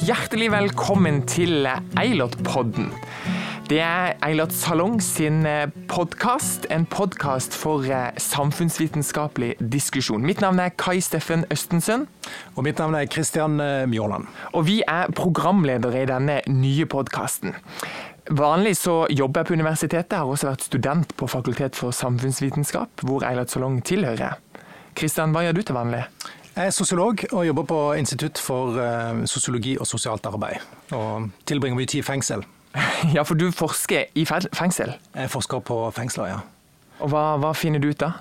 Hjertelig velkommen til Eilert-podden. Det er Eilert Salong sin podkast, en podkast for eh, samfunnsvitenskapelig diskusjon. Mitt navn er Kai Steffen Østensøn. Og mitt navn er Kristian eh, Mjåland. Og vi er programledere i denne nye podkasten. Vanlig så jobber jeg på universitetet, jeg har også vært student på Fakultet for samfunnsvitenskap, hvor Eilert Salong tilhører. Kristian, hva gjør du til vanlig? Jeg er sosiolog og jobber på Institutt for eh, sosiologi og sosialt arbeid. Og tilbringer mye tid i fengsel. Ja, for du forsker i fengsel? Jeg forsker på fengsler, ja. Og hva, hva, finner du ut da?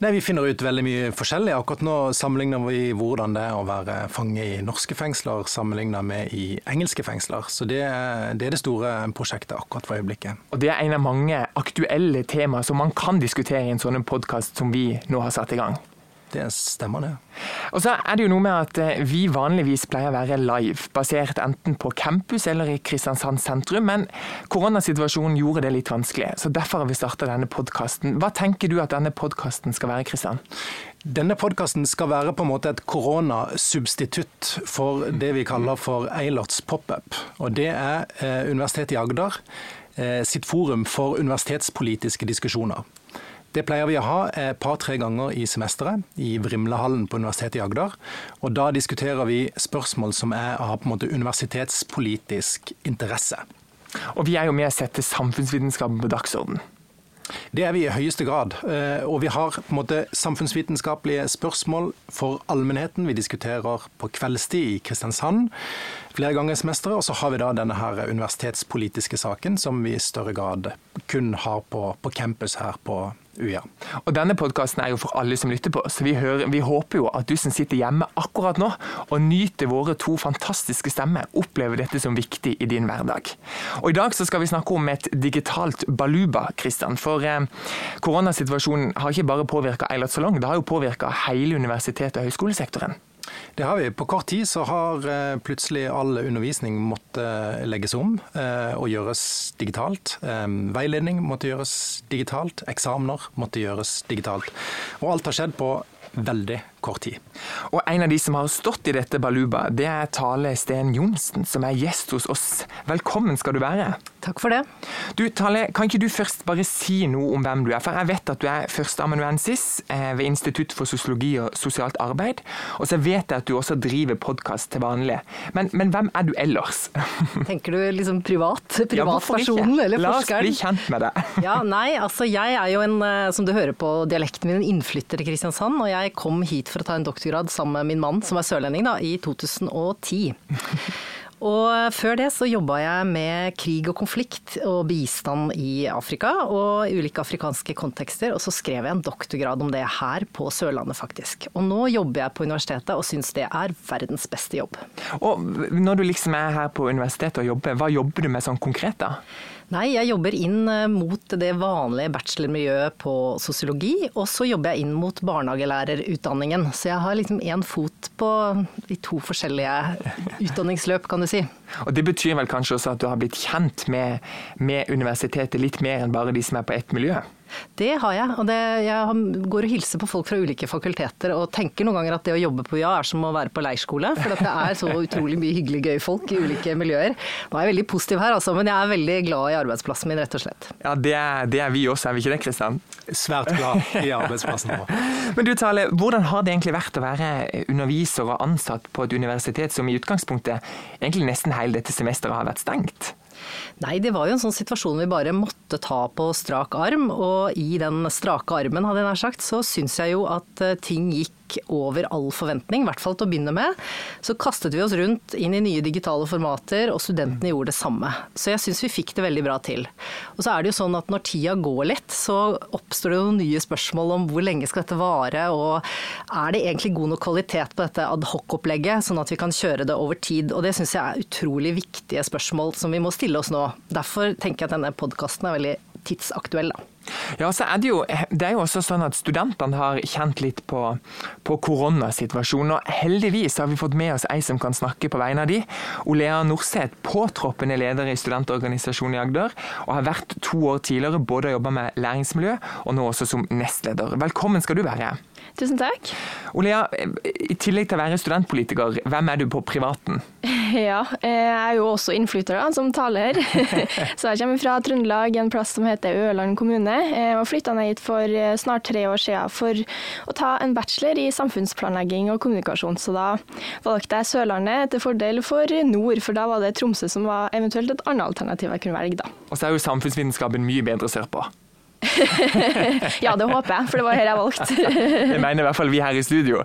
Nei, Vi finner ut veldig mye forskjellig. Akkurat nå sammenligner vi hvordan det er å være fange i norske fengsler sammenlignet med i engelske fengsler. Så det, det, er det store prosjektet akkurat for øyeblikket. Og det er en av mange aktuelle temaer som man kan diskutere i en sånn podkast som vi nå har satt i gang. Det stemmer, det. Og så er det jo noe med at eh, vi vanligvis pleier å være live, basert enten på campus eller i Kristiansand sentrum, men koronasituasjonen gjorde det litt vanskelig. Så derfor har vi starta denne podkasten. Hva tenker du at denne podkasten skal være, Kristian? Denne podkasten skal være på en måte et koronasubstitutt for det vi kaller for Eilerts pop-up. Og det er eh, Universitetet i Agder eh, sitt forum for universitetspolitiske diskusjoner. Det pleier vi å ha et par-tre ganger i semesteret i Vrimlehallen på Universitetet i Agder. Og da diskuterer vi spørsmål som er av på en måte universitetspolitisk interesse. Og vi er jo med å sette samfunnsvitenskapen på dagsorden. Det er vi i høyeste grad. Eh, og vi har på en måte samfunnsvitenskapelige spørsmål for allmennheten. Vi diskuterer på kveldstid i Kristiansand flere ganger i. Og så har vi da denne her universitetspolitiske saken som vi i større grad kun har på, på campus her på UiA. Og Denne podkasten er jo for alle som lytter på, så vi, hører, vi, håper jo at du som sitter hjemme akkurat nå og nyter våre to fantastiske stemmer, opplever dette som viktig i din hverdag. Og I dag så skal vi snakke om et digitalt baluba, Kristian. For eh, koronasituasjonen har ikke bare påvirka Eilert Salong, det har jo påvirka hele universitetet og høyskolesektoren. Det har vi. På kort tid så har eh, plutselig all undervisning måttet eh, legges om eh, og gjøres digitalt. Veiledning måtte gjøres digitalt. Eksamener måtte gjøres digitalt. Og alt har skjedd på veldig kort tid. Og En av de som har stått i dette baluba, det er Tale Sten Johnsen, som er gjest hos oss. Velkommen skal du være. Takk for det. Du, Tale, Kan ikke du først bare si noe om hvem du er? For Jeg vet at du er førsteamanuensis eh, ved Institutt for sosiologi og sosialt arbeid. Og så vet jeg at du også driver podkast til vanlig. Men, men, hvem er du ellers? Tenker du liksom privat? Privatpersonen ja, eller forskeren? La oss bli kjent med deg. ja, nei, altså jeg er jo en, eh, som du hører på dialekten min, en innflytter i Kristiansand. Og jeg kom hit for å ta en doktorgrad sammen med min mann, som er sørlending, da, i 2010. Og før det så jobba jeg med krig og konflikt og bistand i Afrika og i ulike afrikanske kontekster. Og så skrev jeg en doktorgrad om det her på Sørlandet, faktisk. Og nå jobber jeg på universitetet og syns det er verdens beste jobb. Og når du liksom er her på universitetet og jobber, hva jobber du med sånn konkret da? Nei, jeg jobber inn eh, mot det vanlige bachelormiljøet på sosiologi, og så jobber jeg inn mot barnehagelærerutdanningen. Så jeg har liksom én fot på de to forskjellige utdanningsløp, kan du si. Og Det betyr vel kanskje også at du har blitt kjent med, med universitetet litt mer enn bare de som er på ett miljø? Det har jeg. og det, Jeg går og hilser på folk fra ulike fakulteter og tenker noen ganger at det å jobbe på UiA er som å være på leirskole. For det er så utrolig mye hyggelig gøy folk i ulike miljøer. Nå er jeg veldig positiv her, altså, men jeg er veldig glad i arbeidsplassen min, rett og slett. Ja, Det er, det er vi også, er vi ikke det, Kristian? Svært glad i arbeidsplassen vår. men du Tale, hvordan har det egentlig vært å være underviser og ansatt på et universitet som i utgangspunktet egentlig nesten hele dette semesteret har vært stengt? Nei, det var jo en sånn situasjon vi bare måtte ta på strak arm. Og i den strake armen, hadde jeg nær sagt, så syns jeg jo at eh, ting gikk over all forventning, i hvert fall til å begynne med. Så kastet vi oss rundt inn i nye digitale formater, og studentene gjorde det samme. Så jeg syns vi fikk det veldig bra til. Og så er det jo sånn at når tida går litt, så oppstår det jo nye spørsmål om hvor lenge skal dette vare, og er det egentlig god nok kvalitet på dette adhoc-opplegget, sånn at vi kan kjøre det over tid. Og det syns jeg er utrolig viktige spørsmål som vi må stille oss nå. Derfor tenker jeg at denne podkasten er veldig tidsaktuell. da. Ja, så er det, jo, det er jo også sånn at Studentene har kjent litt på, på, koronasituasjonen. og Heldigvis har vi fått med oss ei som kan snakke på vegne av de. Olea Norseth, påtroppende leder i studentorganisasjonen i Agder. Og har vært to år tidligere både jobba med læringsmiljø og nå også som nestleder. Velkommen skal du være. Tusen takk. Olea, i tillegg til å være studentpolitiker, hvem er du på privaten? Ja, jeg er jo også innflytter da, som taler. Så jeg kommer fra Trøndelag, en plass som heter Ørland kommune. Og flytta ned hit for eh, snart tre år siden for å ta en bachelor i samfunnsplanlegging og kommunikasjon. Så da valgte jeg Sørlandet til fordel for nord, for da var det Tromsø som var eventuelt et annet alternativ jeg kunne velge da. Og så er jo samfunnsvitenskapen mye bedre sørpå. ja, det håper jeg, for det var her jeg valgte. det mener i hvert fall vi her i studio.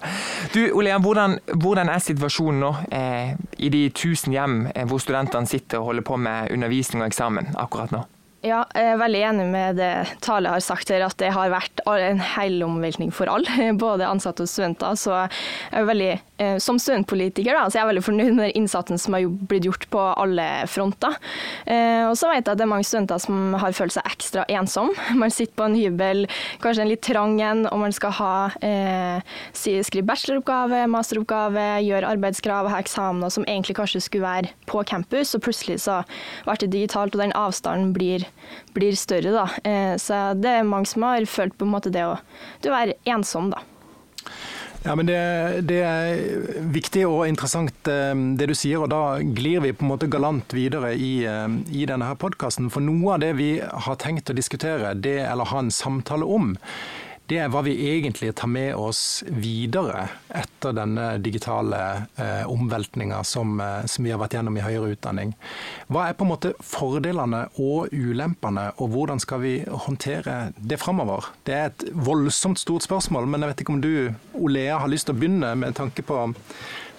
Du, Olean, hvordan, hvordan er situasjonen nå eh, i de tusen hjem eh, hvor studentene sitter og holder på med undervisning og eksamen akkurat nå? Ja, jeg er veldig enig med det Tale har sagt her, at det har vært en helomveltning for alle, både ansatte og studenter. Så jeg er veldig, Som studentpolitiker da, så jeg er veldig fornøyd med den innsatsen som har blitt gjort på alle fronter. Eh, og så vet jeg at det er mange studenter som har følt seg ekstra ensom. Man sitter på en hybel, kanskje en litt trang en, og man skal ha eh, skrive bacheloroppgave, masteroppgave, gjøre arbeidskrav, ha eksamener som egentlig kanskje skulle være på campus, og plutselig så ble det digitalt, og den avstanden blir blir større. Da. Eh, så det er mange som har følt på en måte det å, det å være ensom, da. Ja, men det, det, er viktig og interessant eh, det du sier, og da glir vi på en måte galant videre i, eh, i denne her podkasten. For noe av det vi har tenkt å diskutere, det, eller ha en samtale om, det er hva vi egentlig tar med oss videre etter denne digitale eh, omveltninga som, eh, som, vi har vært gjennom i høyere utdanning. Hva er på en måte fordelene og ulempene, og hvordan skal vi håndtere det framover? Det er et voldsomt stort spørsmål, men jeg vet ikke om du, Olea, har lyst til å begynne med tanke på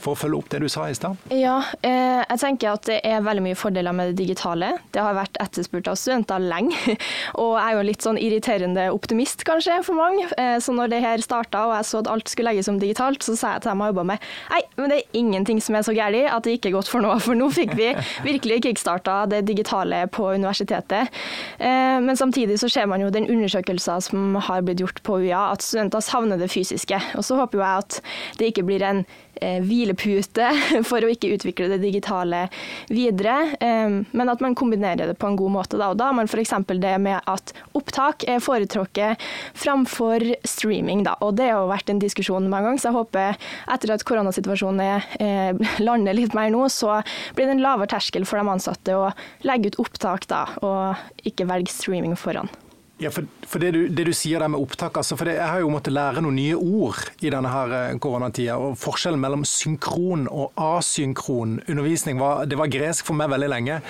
for å følge opp det du sa i stad? Ja, eh, jeg tenker at det er veldig mye fordeler med det digitale. Det har vært etterspurt av studenter lenge. Og jeg er jo litt sånn irriterende optimist kanskje for mange. Eh, så når det her starta og jeg så at alt skulle legges om digitalt, så sa jeg til dem jeg jobba med nei, men det er ingenting som er så galt at det ikke er godt for noe. For nå fikk vi virkelig kickstarta det digitale på universitetet. Eh, men samtidig så ser man jo den undersøkelsen som har blitt gjort på UiA, at studenter savner det fysiske. Og så håper jo jeg at det ikke blir en hvilepute for å ikke utvikle det digitale videre, eh, men at man kombinerer det på en god måte. Da, og da har man f.eks. det med at opptak er foretrukket framfor streaming. Da. Og det har jo vært en diskusjon mange ganger, så jeg håper etter at koronasituasjonen eh, lander litt mer nå, så blir det en lavere terskel for de ansatte å legge ut opptak da, og ikke velge streaming foran. Ja, for, for det, du, det, du, sier der med opptak, altså, for det, Jeg har jo måttet lære noen nye ord i denne her eh, koronatida. og Forskjellen mellom synkron og asynkron undervisning var, det var gresk for meg veldig lenge.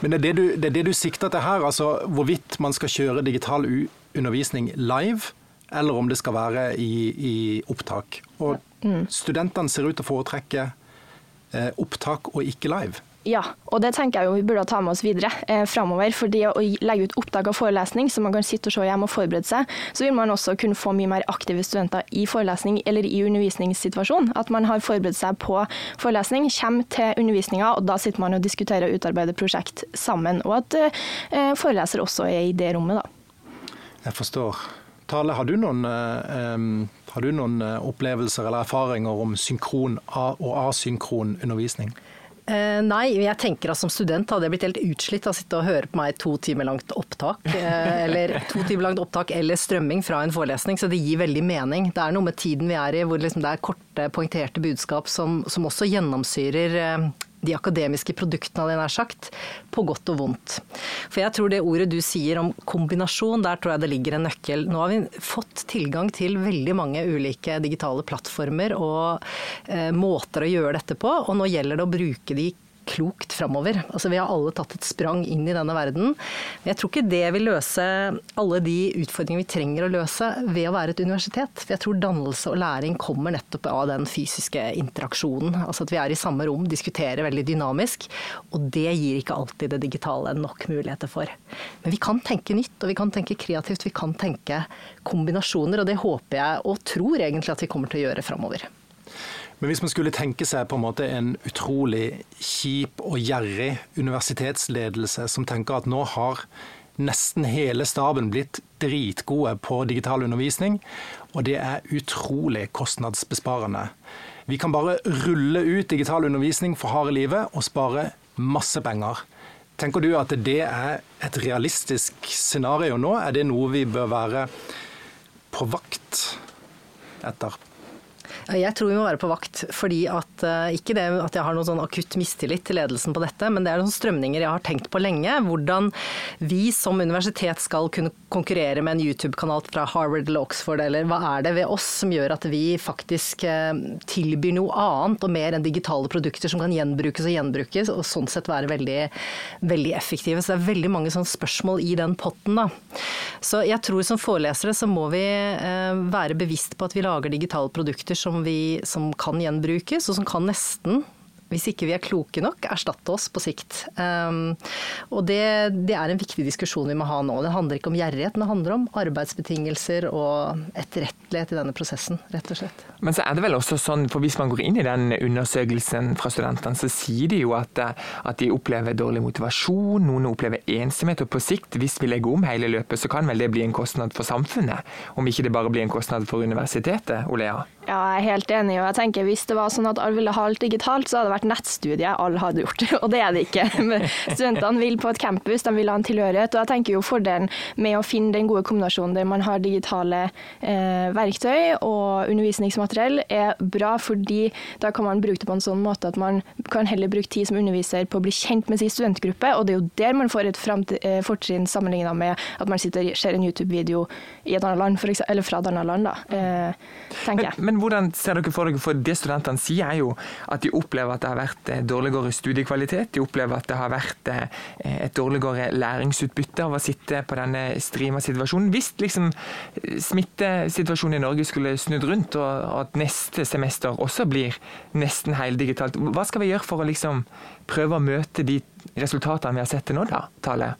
Men det er det du, det er det du sikter til her, altså hvorvidt man skal kjøre digital undervisning live, eller om det skal være i, i opptak. Og mm. Studentene ser ut til å foretrekke eh, opptak og ikke live. Ja, og det tenker jeg jo vi burde ta med oss videre eh, framover. fordi å legge ut opptak av forelesning, så man kan sitte og se hjemme og forberede seg, så vil man også kunne få mye mer aktive studenter i forelesning eller i undervisningssituasjonen. At man har forberedt seg på forelesning, kommer til undervisninga, og da sitter man og diskuterer og utarbeider prosjekt sammen. Og at eh, foreleser også er i det rommet, da. Jeg forstår. Tale, har du noen, eh, har du noen eh, opplevelser eller erfaringer om synkron og asynkron undervisning? Eh, nei, jeg tenker at som student hadde jeg blitt helt utslitt av å sitte og høre på meg to timer langt opptak. Eh, eller to timer langt opptak eller strømming fra en forelesning, så det gir veldig mening. Det er noe med tiden vi er i hvor liksom det er korte, poengterte budskap som, som også gjennomsyrer eh, de akademiske produktene, hadde jeg nær sagt, på godt og vondt. For jeg tror det ordet du sier om kombinasjon, der tror jeg det ligger en nøkkel. Nå har vi fått tilgang til veldig mange ulike digitale plattformer og eh, måter å gjøre dette på, og nå gjelder det å bruke de klokt framover. Altså, vi har alle tatt et sprang inn i denne verden. Men jeg tror ikke det vil løse alle de utfordringene vi trenger å løse ved å være et universitet. For jeg tror dannelse og læring kommer nettopp av den fysiske interaksjonen. Altså at vi er i samme rom, diskuterer veldig dynamisk. Og det gir ikke alltid det digitale nok muligheter for. Men vi kan tenke nytt, og vi kan tenke kreativt. Vi kan tenke kombinasjoner, og det håper jeg og tror egentlig at vi kommer til å gjøre framover. Men hvis man skulle tenke seg på en måte en utrolig kjip og gjerrig universitetsledelse som tenker at nå har nesten hele staben blitt dritgode på digital undervisning, og det er utrolig kostnadsbesparende. Vi kan bare rulle ut digital undervisning for harde livet og spare masse penger. Tenker du at det er et realistisk scenario nå? Er det noe vi bør være på vakt etter? Jeg tror vi må være på vakt. fordi at, uh, Ikke det at jeg har noen sånn akutt mistillit til ledelsen på dette, men det er noen strømninger jeg har tenkt på lenge. Hvordan vi som universitet skal kunne konkurrere med en YouTube-kanal fra Harvard eller Oxford, eller hva er det ved oss som gjør at vi faktisk uh, tilbyr noe annet og mer enn digitale produkter som kan gjenbrukes og gjenbrukes, og sånn sett være veldig, veldig effektive. Så det er veldig mange sånne spørsmål i den potten. da. Så jeg tror som forelesere så må vi være bevisst på at vi lager digitale produkter som, vi, som kan gjenbrukes, og som kan nesten hvis ikke vi er kloke nok, erstatte oss på sikt. Um, og det, det, er en viktig diskusjon vi må ha nå. Det handler ikke om gjerrighet, men det handler om arbeidsbetingelser og etterrettelighet i denne prosessen, rett og slett. Men så er det vel også sånn, for hvis man går inn i den undersøkelsen fra studentene, så sier de jo at, at de opplever dårlig motivasjon, noen opplever ensomhet, og på sikt, hvis vi legger om hele løpet, så kan vel det bli en kostnad for samfunnet? Om ikke det bare blir en kostnad for universitetet, Olea? Ja, jeg er helt enig. og jeg tenker Hvis det var sånn at alle ville ha alt digitalt, så hadde det vært nettstudiet alle hadde gjort. Og det er det ikke. Men studentene vil på et campus, de vil ha en tilhørighet. Og jeg tenker jo fordelen med å finne den gode kombinasjonen der man har digitale eh, verktøy og undervisningsmateriell, er bra, fordi da kan man bruke det på en sånn måte at man kan heller bruke tid som underviser på å bli kjent med sin studentgruppe. Og det er jo der man får et eh, fortrinn sammenlignet med at man sitter og ser en YouTube-video i et annet land, eksempel, eller fra et annet land, da, eh, tenker jeg. Men, men men hvordan ser dere for dere, for det studentene sier er jo at de opplever at det har vært eh, dårligere studiekvalitet, de opplever at det har vært eh, et dårligere læringsutbytte av å sitte på denne strima situasjonen. Hvis liksom smittesituasjonen i Norge skulle snudd rundt, og at neste semester også blir nesten heldigitalt, hva skal vi gjøre for å liksom prøve å møte de resultatene vi har sett til nå, da, Tale?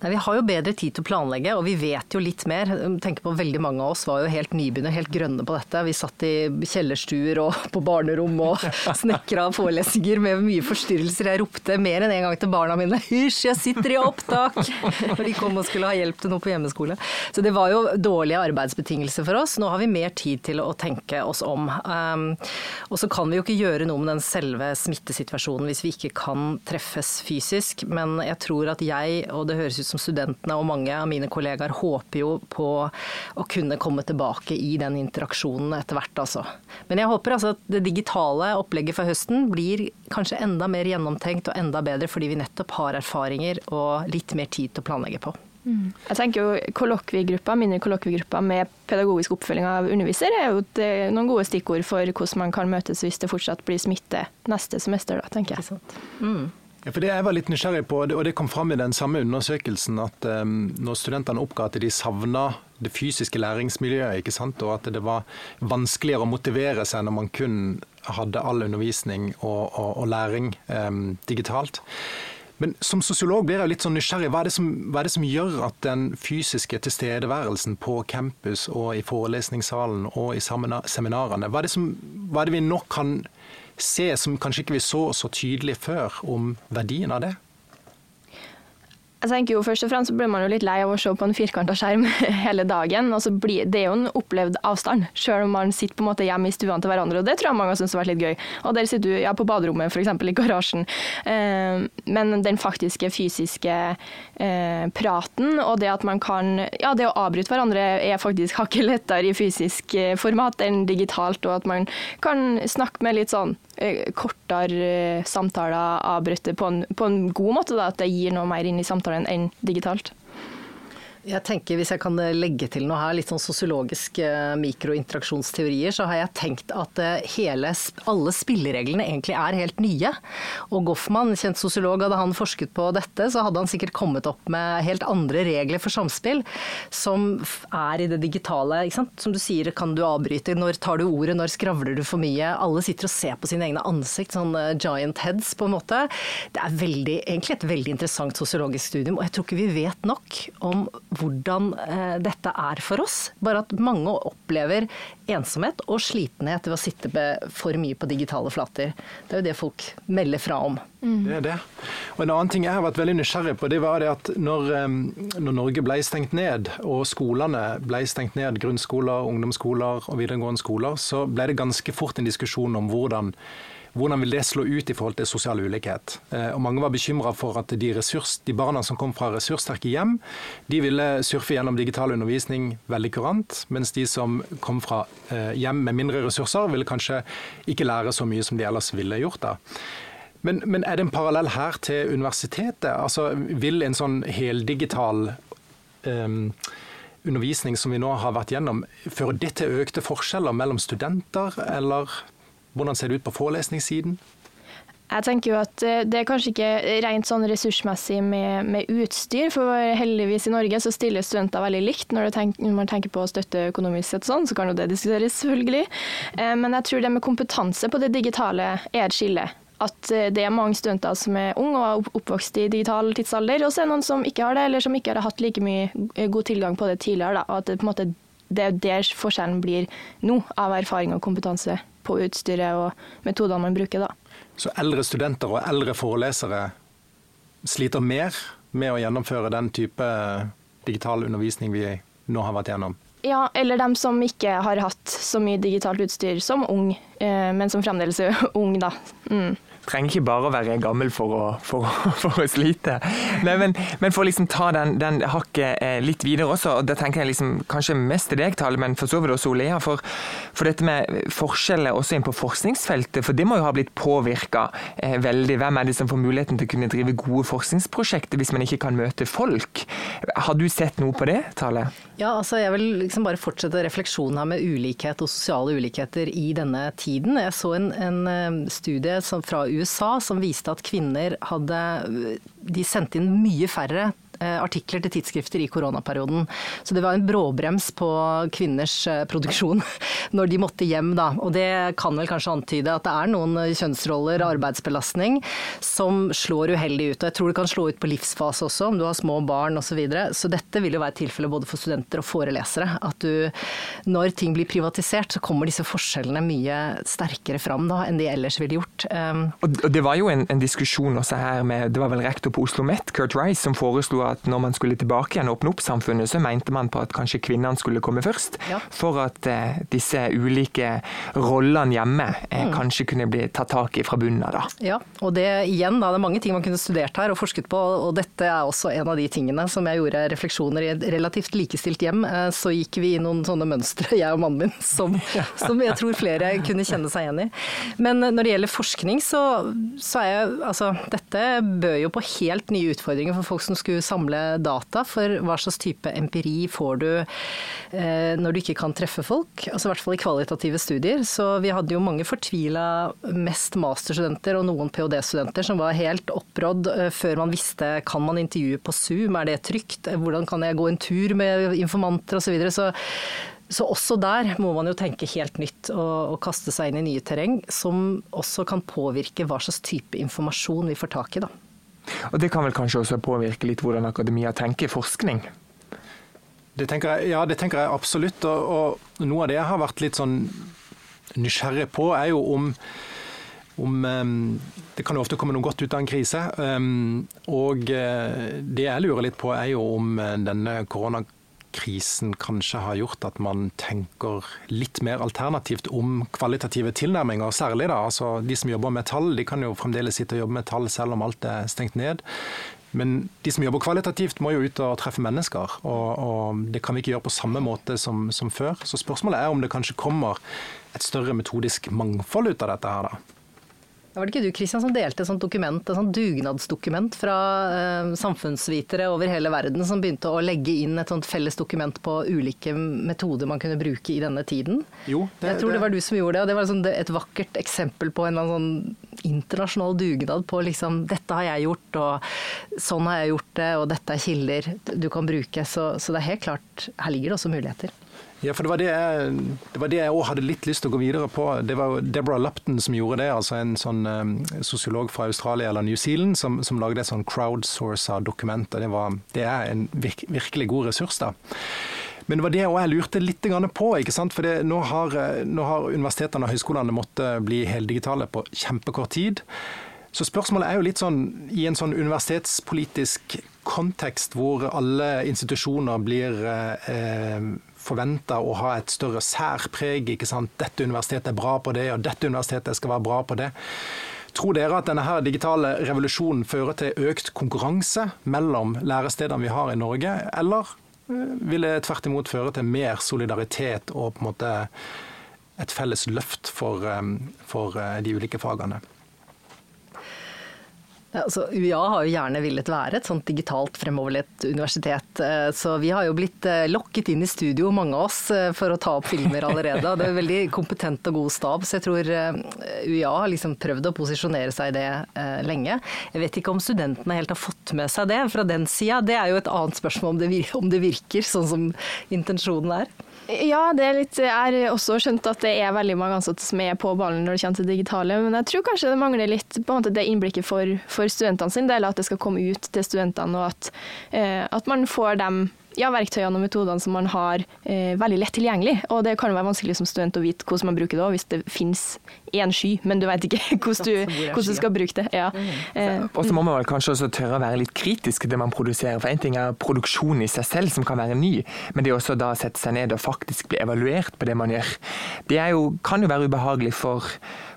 Nei, Vi har jo bedre tid til å planlegge, og vi vet jo litt mer. Tenker på Veldig mange av oss var jo helt nybegynner, helt grønne på dette. Vi satt i kjellerstuer og på barnerom og snekra forelesninger med mye forstyrrelser. Jeg ropte mer enn en gang til barna mine 'hysj, jeg sitter i opptak!' Når de kom og skulle ha hjelp til noe på hjemmeskole. Så det var jo dårlige arbeidsbetingelser for oss. Nå har vi mer tid til å tenke oss om. Um, og så kan vi jo ikke gjøre noe med den selve smittesituasjonen hvis vi ikke kan treffes fysisk, men jeg tror at jeg, og det høres ut som studentene og mange av mine kollegaer håper jo på å kunne komme tilbake i den interaksjonen etter hvert, altså. Men jeg håper altså at det digitale opplegget for høsten blir kanskje enda mer gjennomtenkt og enda bedre, fordi vi nettopp har erfaringer og litt mer tid til å planlegge på. Mm. Jeg tenker jo kollokviegrupper, Mindre kollokviegrupper med pedagogisk oppfølging av underviser er jo noen gode stikkord for hvordan man kan møtes hvis det fortsatt blir smitte neste semester. Da, tenker jeg. Mm. Ja, for det jeg var litt nysgjerrig på, og det kom fram i den samme undersøkelsen, at um, når studentene oppga at de savna det fysiske læringsmiljøet, ikke sant? og at det var vanskeligere å motivere seg når man kun hadde all undervisning og, og, og læring um, digitalt. Men som sosiolog blir jeg litt sånn nysgjerrig. Hva er, som, hva er, det som, gjør at den fysiske tilstedeværelsen på campus og i forelesningssalen og i seminarene, hva er det, som, hva er det vi nå kan se, som kanskje ikke vi så så tydelig før, om verdien av det? Jeg tenker jo Først og fremst så blir man jo litt lei av å se på en firkanta skjerm hele dagen. og så blir, Det er jo en opplevd avstand, selv om man sitter på en måte hjemme i stuene til hverandre. og Det tror jeg mange har syntes har vært litt gøy. Og Der sitter du ja, på baderommet, f.eks. i garasjen. Eh, men den faktiske fysiske eh, praten og det at man kan Ja, det å avbryte hverandre er faktisk hakket lettere i fysisk eh, format enn digitalt, og at man kan snakke med litt sånn kortere eh, samtaler avbrutt på, på, en god måte, da, at det gir noe mer inn i samtalen enn digitalt. Jeg tenker Hvis jeg kan legge til noe her, litt sånn sosiologiske eh, mikrointeraksjonsteorier, så har jeg tenkt at eh, hele, alle spillereglene egentlig er helt nye. Og Goffman, kjent sosiolog, hadde han forsket på dette, så hadde han sikkert kommet opp med helt andre regler for samspill, som er i det digitale. Som du sier, kan du avbryte? Når tar du ordet? Når skravler du for mye? Alle sitter og ser på sine egne ansikt, sånn eh, giant heads på en måte. Det er veldig, egentlig et veldig interessant sosiologisk studium, og jeg tror ikke vi vet nok om hvordan eh, dette er for oss. Bare at mange opplever ensomhet og slitenhet ved å sitte for mye på digitale flater. Det er jo det folk melder fra om. Mm. Det er det. Og En annen ting jeg har vært veldig nysgjerrig på, det var det at når, når Norge ble stengt ned, og skolene ble stengt ned, grunnskoler, ungdomsskoler og videregående skoler, så ble det ganske fort en diskusjon om hvordan hvordan vil det slå ut i forhold til sosial ulikhet? Eh, og mange var bekymra for at de, ressurs, de, barna som kom fra ressurssterke hjem, de ville surfe gjennom digital undervisning veldig kurant, mens de som kom fra eh, hjem med mindre ressurser, ville kanskje ikke lære så mye som de ellers ville gjort. da. Men, men er det en parallell her til universitetet? Altså, Vil en sånn heldigital um, undervisning som vi nå har vært gjennom, fører det til økte forskjeller mellom studenter, eller hvordan ser det ut på forelesningssiden? Jeg tenker jo at eh, Det er kanskje ikke rent sånn ressursmessig med, med, utstyr, for heldigvis i Norge så stiller studenter veldig likt. Når, tenker, når man tenker på å støtte økonomisk sett sånn, så kan jo det diskuteres, selvfølgelig. Eh, men jeg tror det med kompetanse på det digitale er et skille. At eh, det er mange studenter som er unge og er oppvokst i digital tidsalder, og så er det noen som ikke har det, eller som ikke har hatt like mye god tilgang på det tidligere. Da. Og at det, på en måte, det er der forskjellen blir nå, av erfaring og kompetanse på utstyret og metodene man bruker. da. Så eldre studenter og eldre forelesere sliter mer med å gjennomføre den type digital undervisning vi nå har vært gjennom? Ja, eller dem som ikke har hatt så mye digitalt utstyr som ung, eh, men som fremdeles er ung, da. Mm trenger ikke bare å være gammel for å, for, for å slite. Nei, men, men, for å liksom ta den, den hakket eh, litt videre også, og da tenker jeg liksom kanskje mest til deg, Tale, men for så vidt også Olea, for, for, dette med forskjeller også inn på forskningsfeltet, for det må jo ha blitt påvirka eh, veldig. Hvem er det som får muligheten til å kunne drive gode forskningsprosjekter hvis man ikke kan møte folk? Har du sett noe på det, Tale? Ja, altså jeg vil liksom bare fortsette refleksjonen her med ulikhet og sosiale ulikheter i denne tiden. Jeg så en, en eh, studie fra USA som viste at kvinner hadde De sendte inn mye færre artikler til tidsskrifter i koronaperioden. Så det var en bråbrems på kvinners eh, produksjon når de måtte hjem, da. Og det kan vel kanskje antyde at det er noen kjønnsroller, arbeidsbelastning, som slår uheldig ut. Og jeg tror det kan slå ut på livsfase også, om du har små barn osv. Så, videre. så dette vil jo være tilfellet både for studenter og forelesere. At du, når ting blir privatisert, så kommer disse forskjellene mye sterkere fram da, enn de ellers ville gjort. Og det var jo en, en diskusjon også her med, det var vel rektor på Oslo Met, Kurt Rice, som foreslo at når man skulle tilbake igjen og åpne opp samfunnet, så mente man på at kanskje kvinnene skulle komme først. Ja. For at eh, disse ulike rollene hjemme eh, mm. kanskje kunne bli tatt tak i fra bunnen av. Ja, og det igjen, da, det er mange ting man kunne studert her og forsket på, og dette er også en av de tingene som jeg gjorde refleksjoner i et relativt likestilt hjem. Eh, så gikk vi i noen sånne mønstre, jeg og mannen min, som, som jeg tror flere kunne kjenne seg igjen i. Men når det gjelder forskning, så, så er jeg altså Dette bød jo på helt nye utfordringer for folk som skulle samle samle data for hva slags type empiri får du eh, når du ikke kan treffe folk. Altså I hvert fall i kvalitative studier. Så vi hadde jo mange fortvila mest masterstudenter og noen ph.d.-studenter som var helt opprådd eh, før man visste kan man intervjue på Zoom, er det trygt, hvordan kan jeg gå en tur med informanter osv. Så, videre. så så også der må man jo tenke helt nytt og, og, kaste seg inn i nye terreng, som også kan påvirke hva slags type informasjon vi får tak i. da. Og Det kan vel kanskje også påvirke litt hvordan akademia tenker forskning? Det tenker jeg, ja, det tenker jeg absolutt. Og, og, noe av det jeg har vært litt sånn nysgjerrig på, er jo om, om Det kan jo ofte komme noe godt ut av en krise. Og uh, det jeg lurer litt på, er jo om uh, denne koronakrisen krisen kanskje har gjort at man tenker litt mer alternativt om kvalitative tilnærminger, særlig da. Altså, de som jobber med tall, de kan jo fremdeles sitte og jobbe med tall selv om alt er stengt ned. Men de som jobber kvalitativt, må jo ut og treffe mennesker. Og, og det kan vi ikke gjøre på samme måte som, som før. Så spørsmålet er om det kanskje kommer et større metodisk mangfold ut av dette her, da. Var det ikke du Christian, som delte et sånt dokument, et sånt dugnadsdokument fra eh, samfunnsvitere over hele verden som begynte å legge inn et sånt felles dokument på ulike metoder man kunne bruke i denne tiden? Jo, det, Jeg tror det, det var du som gjorde det, og det var sånn, et vakkert eksempel på en sånn internasjonal dugnad på liksom dette har jeg gjort, og sånn har jeg gjort det, og dette er kilder du kan bruke. Så, så det er helt klart, her ligger det også muligheter. Ja, for det var det jeg, det også hadde litt lyst til å gå videre på. Det var Deborah Lupton som gjorde det, altså en sånn um, sosiolog fra Australia eller New Zealand som, som lagde et sånn crowdsourca dokument. og det, det er en virk, virkelig god ressurs. da. Men det var det jeg lurte litt på. ikke sant? For nå, har, nå har universitetene og høyskolene måttet bli heldigitale på kjempekort tid. Så spørsmålet er jo litt sånn i en sånn universitetspolitisk kontekst hvor alle institusjoner blir eh, forventa å ha et større særpreg. ikke sant? Dette universitetet er bra på det, og dette universitetet skal være bra på det. Tror dere at denne her digitale revolusjonen fører til økt konkurranse mellom lærestedene vi har i Norge, eller eh, vil det tvert imot føre til mer solidaritet og på en måte et felles løft for, eh, for de ulike fagene? Altså, UiA har jo gjerne villet være et sånt digitalt fremoverlett universitet. Eh, så vi har jo blitt eh, lokket inn i studio, mange av oss, eh, for å ta opp filmer allerede. Det er veldig kompetent og god stab, så jeg tror UiA har liksom prøvd å posisjonere seg i det lenge. Jeg vet ikke om studentene helt har fått med seg det fra den sida. Det er jo et annet spørsmål om det virker sånn som intensjonen er. Ja, det er litt, jeg har også skjønt at det er veldig mange ansatte som er på ballen når det kommer til digitale, men jeg tror kanskje det mangler litt på en måte, det innblikket for, for studentene sin. Del, at det skal komme ut til studentene, og at, eh, at man får dem ja, verktøyene og metodene som man har eh, veldig lett tilgjengelig. Og det kan være vanskelig som student å vite hvordan man bruker det hvis det finnes én sky, men du vet ikke hvordan du, hvordan du skal bruke det. Ja. Mm. Eh, og så må man vel kanskje også tørre å være litt kritisk til det man produserer. For én ting er produksjon i seg selv, som kan være ny, men det er også da å sette seg ned og faktisk bli evaluert på det man gjør, det jo, kan jo være ubehagelig for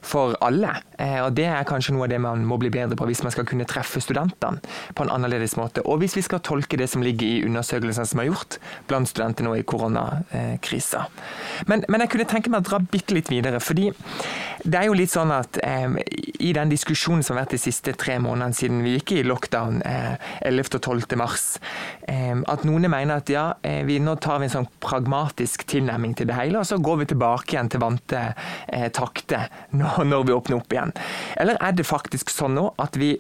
for alle. Eh, og Det er kanskje noe av det man må bli bedre på hvis man skal kunne treffe studentene på en annerledes måte. Og hvis vi skal tolke det som ligger i undersøkelsene som er gjort blant studenter nå i koronakrisa. Men, men, jeg kunne tenke meg å dra bitte litt videre. fordi det er jo litt sånn at eh, i den diskusjonen som har vært de siste tre månedene siden vi gikk i lockdown eh, 11. og 12. mars, eh, at noen mener at ja, eh, vi, nå tar vi en sånn pragmatisk tilnærming til det hele, og så går vi tilbake igjen til vante eh, takter når, når vi åpner opp igjen? Eller er det faktisk sånn nå at vi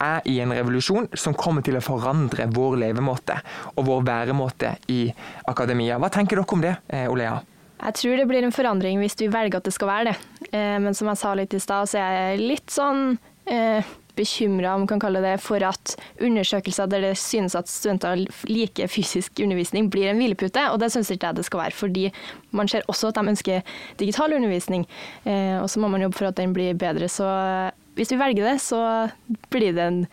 er i en revolusjon som kommer til å forandre vår levemåte og vår væremåte i akademia. Hva tenker dere om det, eh, Olea? Jeg tror det blir en forandring hvis vi velger at det skal være det. Eh, men som jeg sa litt i stad, så er jeg litt sånn eh, bekymra for at undersøkelser der det synes at studenter liker fysisk undervisning, blir en hvilepute. Og det syns ikke jeg det skal være, fordi man ser også at de ønsker digital undervisning. Eh, og så må man jobbe for at den blir bedre. Så hvis vi velger det, så blir det en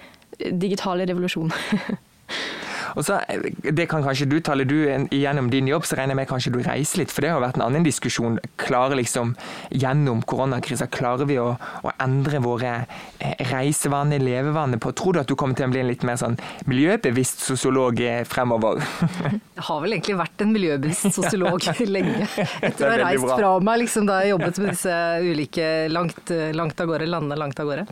digital revolusjon. Og så, eh, Det kan kanskje du tale. Du, Gjennom din jobb så regner jeg med kanskje du reiser litt, for det har vært en annen diskusjon. Klarer liksom, Gjennom koronakrisa klarer vi å, å endre våre eh, reisevaner, levevaner på Tror du at du kommer til å bli en litt mer sånn miljøbevisst sosiolog eh, fremover? Jeg har vel egentlig vært en miljøbevisst sosiolog lenge. Etter å ha reist fra meg liksom, da jeg jobbet med disse ulike langt, langt av gårde, landene langt av gårde.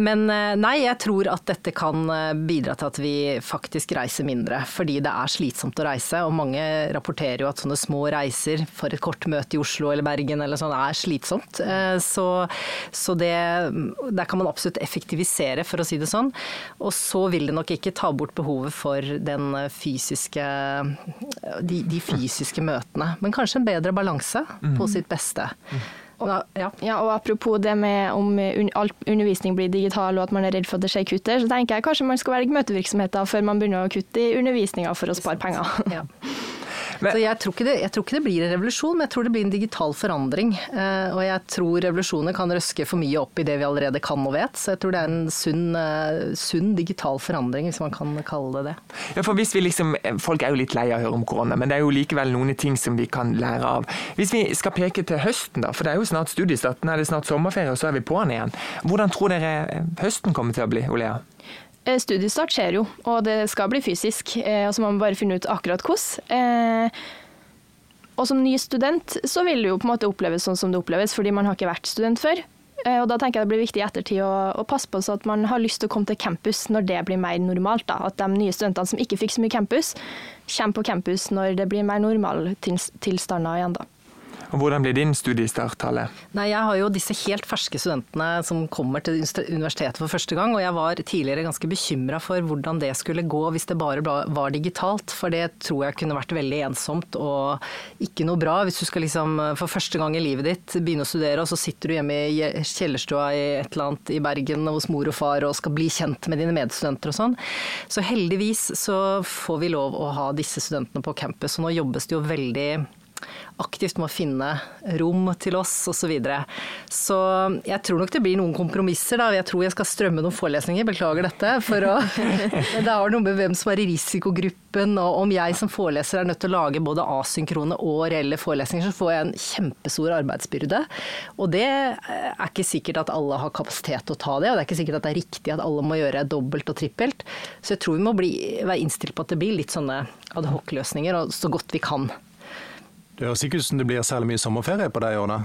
Men nei, jeg tror at dette kan bidra til at vi faktisk reise mindre, fordi det er slitsomt å reise. Og mange rapporterer jo at sånne små reiser for et kort møte i Oslo eller Bergen eller sånn er slitsomt. Eh, så, så det, der kan man absolutt effektivisere, for å si det sånn. Og så vil det nok ikke ta bort behovet for den fysiske, de, de fysiske møtene. Men kanskje en bedre balanse på mm. sitt beste. Og, ja. ja. og apropos det med om all undervisning blir digital og at man er redd for at det skjer kutter, så tenker jeg kanskje man skal velge møtevirksomheter før man begynner å kutte i undervisninga for å spare penger. Ja. Men, så jeg tror, det, jeg tror, ikke det, blir en revolusjon, men jeg tror det blir en digital forandring. Eh, og jeg tror revolusjoner kan røske for mye opp i det vi allerede kan og vet. Så jeg tror det er en sunn, eh, sunn digital forandring, hvis man kan kalle det det. Ja, for hvis vi liksom, Folk er jo litt lei av å høre om korona, men det er jo likevel noen ting som vi kan lære av. Hvis vi skal peke til høsten, da, for det er jo snart studiestart, nå er det snart sommerferie, og så er vi på'n igjen. Hvordan tror dere høsten kommer til å bli, Olea? Eh, studiestart skjer jo, og det skal bli fysisk. Eh, og så må man bare finne ut akkurat hvordan. Eh, og som ny student så vil det jo på en måte oppleves sånn som det oppleves, fordi man har ikke vært student før. Og da tenker jeg det blir viktig i ettertid å, å, passe på så at man har lyst til å komme til campus når det blir mer normalt. Da. At de nye studentene som ikke fikk så mye campus, kommer på campus når det blir mer normaltilstander igjen. da. Hvordan blir din studiestart, Halle? Nei, Jeg har jo disse helt ferske studentene som kommer til universitetet for første gang. Og jeg var tidligere ganske bekymra for hvordan det skulle gå hvis det bare var digitalt. For det tror jeg kunne vært veldig ensomt og ikke noe bra. Hvis du skal liksom for første gang i livet ditt begynne å studere, og så sitter du hjemme i kjellerstua i et eller annet i Bergen hos mor og far og skal bli kjent med dine medstudenter og sånn. Så heldigvis så får vi lov å ha disse studentene på campus. Og nå jobbes det jo veldig aktivt må finne rom til oss osv. Så, videre. så jeg tror nok det blir noen kompromisser. Da. Jeg tror jeg skal strømme noen forelesninger, beklager dette. For å, det har noe med hvem som er i risikogruppen, og om jeg som foreleser er nødt til å lage både asynkrone og reelle forelesninger, så får jeg en kjempestor arbeidsbyrde. Og det er ikke sikkert at alle har kapasitet til å ta det, og det er ikke sikkert at det er riktig at alle må gjøre dobbelt og trippelt. Så jeg tror vi må bli, være innstilt på at det blir litt sånne adhoc-løsninger, og så godt vi kan. Det høres ikke ut som det blir særlig mye sommerferie på deg i år, da?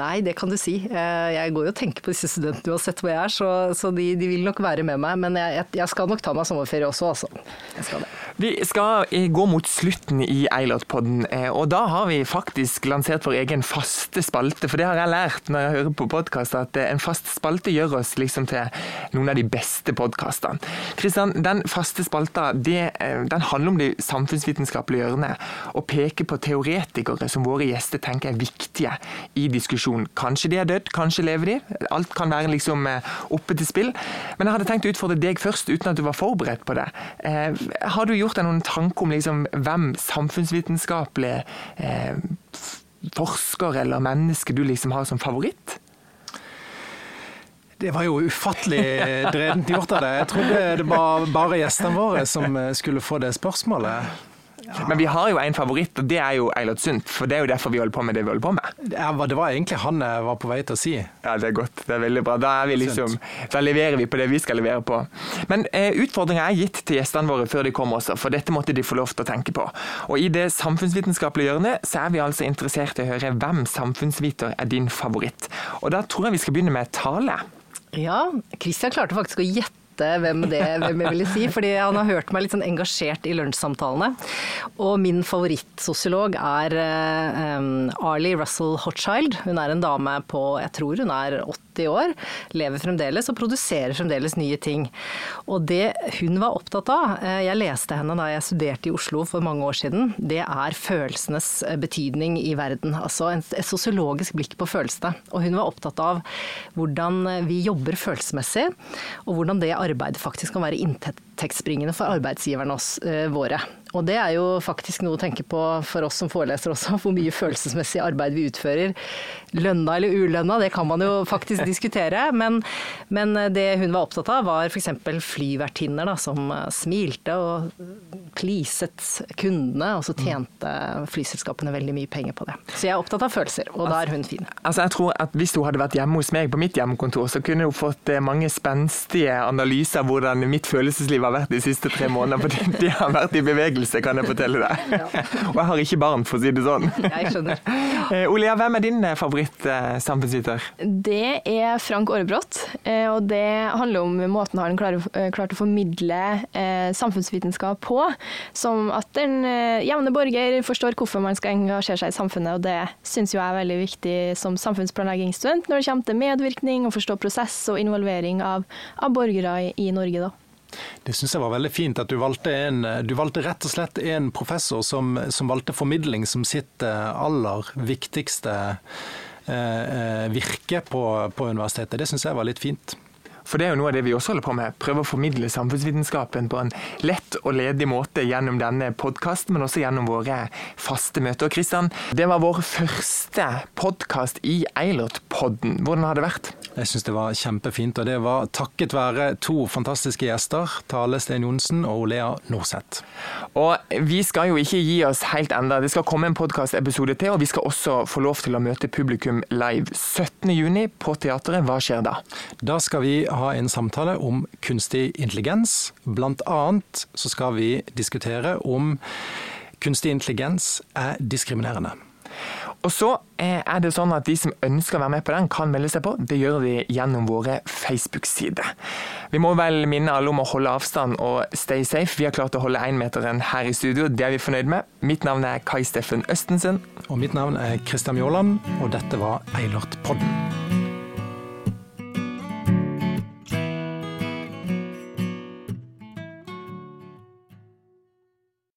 Nei, det kan du si. Eh, jeg går jo og tenker på disse studentene uansett hvor jeg er, så, så de, de, vil nok være med meg. Men jeg, jeg, skal nok ta meg sommerferie også, altså. Jeg skal det. Vi skal gå mot slutten i Eilert-podden, eh, og da har vi faktisk lansert vår egen faste spalte. For det har jeg lært når jeg hører på podkast, at eh, en fast spalte gjør oss liksom til noen av de beste podkastene. Kristian, den faste spalta det, den handler om det samfunnsvitenskapelige hjørnet. Og og peke på teoretikere som våre gjester tenker er viktige i diskusjonen. Kanskje de er dødd, kanskje lever de. Alt kan være liksom eh, oppe til spill. Men jeg hadde tenkt å utfordre deg først, uten at du var forberedt på det. Eh, har du gjort deg noen tanker om liksom hvem samfunnsvitenskapelige eh, forsker eller menneske du liksom har som favoritt? Det var jo ufattelig dredent gjort av deg. Jeg trodde det var bare gjestene våre som skulle få det spørsmålet. Ja. Men vi har jo en favoritt, og det er jo Eilert Sundt. For det er jo derfor vi holder på med det vi holder på med. Ja, det var egentlig han jeg var på vei til å si. Ja, det er godt. Det er veldig bra. Da, liksom, da leverer vi på det vi skal levere på. Men eh, utfordringa er gitt til gjestene våre før de kommer også, for dette måtte de få lov til å tenke på. Og i det samfunnsvitenskapelige hjørnet så er vi altså interessert i å høre hvem samfunnsviter er din favoritt. Og da tror jeg vi skal begynne med tale. Ja, Christian klarte faktisk å gjette gjette hvem det hvem jeg ville si. fordi han har hørt meg litt sånn engasjert i lunsjsamtalene. Og min favorittsosiolog er um, Arlie Russell Hotchild. Hun er en dame på jeg tror hun er 80 år. Lever fremdeles og produserer fremdeles nye ting. Og det hun var opptatt av, eh, jeg leste henne da jeg studerte i Oslo for mange år siden, det er følelsenes eh, betydning i verden. Altså et sosiologisk blikk på følelsene. Og hun var opptatt av hvordan vi jobber følelsesmessig, og hvordan det arbeidet faktisk kan være inntektsbringende for arbeidsgiverne eh, våre. Og det er jo faktisk noe å tenke på for oss som foreleser også, hvor mye følelsesmessig arbeid vi utfører. Lønna eller ulønna, det kan man jo faktisk diskutere. Men, men det hun var opptatt av, var f.eks. flyvertinner som smilte og pleaset kundene, og så tjente flyselskapene veldig mye penger på det. Så jeg er opptatt av følelser, og da er hun fin. Altså jeg tror at Hvis hun hadde vært hjemme hos meg på mitt hjemmekontor, så kunne hun fått eh, mange spenstige analyser av hvordan mitt følelsesliv har vært de siste tre månedene. For de har vært i bevegelse kan jeg fortelle deg. Ja. Og jeg har ikke barn, for å si det sånn. Jeg skjønner. Eh, Olea, hvem er din eh, favoritt-samfunnsviter? Det er Frank Aarebrot. Eh, og det handler om måten han har klart å formidle samfunnsvitenskap på. Som at en jevne borger forstår hvorfor man skal engasjere seg i samfunnet. Og det syns jeg er veldig viktig som samfunnsplanleggingsstudent når det kommer til medvirkning og forstå prosess og involvering av, av borgere i, i Norge. da. Det syns jeg var veldig fint at du valgte en Du valgte rett og slett en professor som, som valgte formidling som sitt eh, aller viktigste eh, eh, virke på, på universitetet. Det syns jeg var litt fint. For det er jo noe av det vi også holder på med. Prøve å formidle samfunnsvitenskapen på en lett og ledig måte gjennom denne podkasten, men også gjennom våre faste møter. Kristian, det var vår første podkast i Eilert-podden. Hvordan har det vært? Jeg syns det var kjempefint, og det var takket være to fantastiske gjester. Tale Sten Johnsen og Olea Norseth. Og vi skal jo ikke gi oss helt enda. Det skal komme en podkastepisode til, og vi skal også få lov til å møte publikum live 17.6 på teateret. Hva skjer da? Da skal vi ha en samtale om kunstig intelligens. Blant annet så skal vi diskutere om kunstig intelligens er diskriminerende. Og så eh, er det sånn at De som ønsker å være med på den, kan melde seg på. Det gjør de gjennom våre Facebook-sider. Vi må vel minne alle om å holde avstand og stay safe. Vi har klart å holde énmeteren her i studio, det er vi fornøyd med. Mitt navn er Kai Steffen Østensen. Og mitt navn er Kristian Mjåland, og dette var Eilert Podden.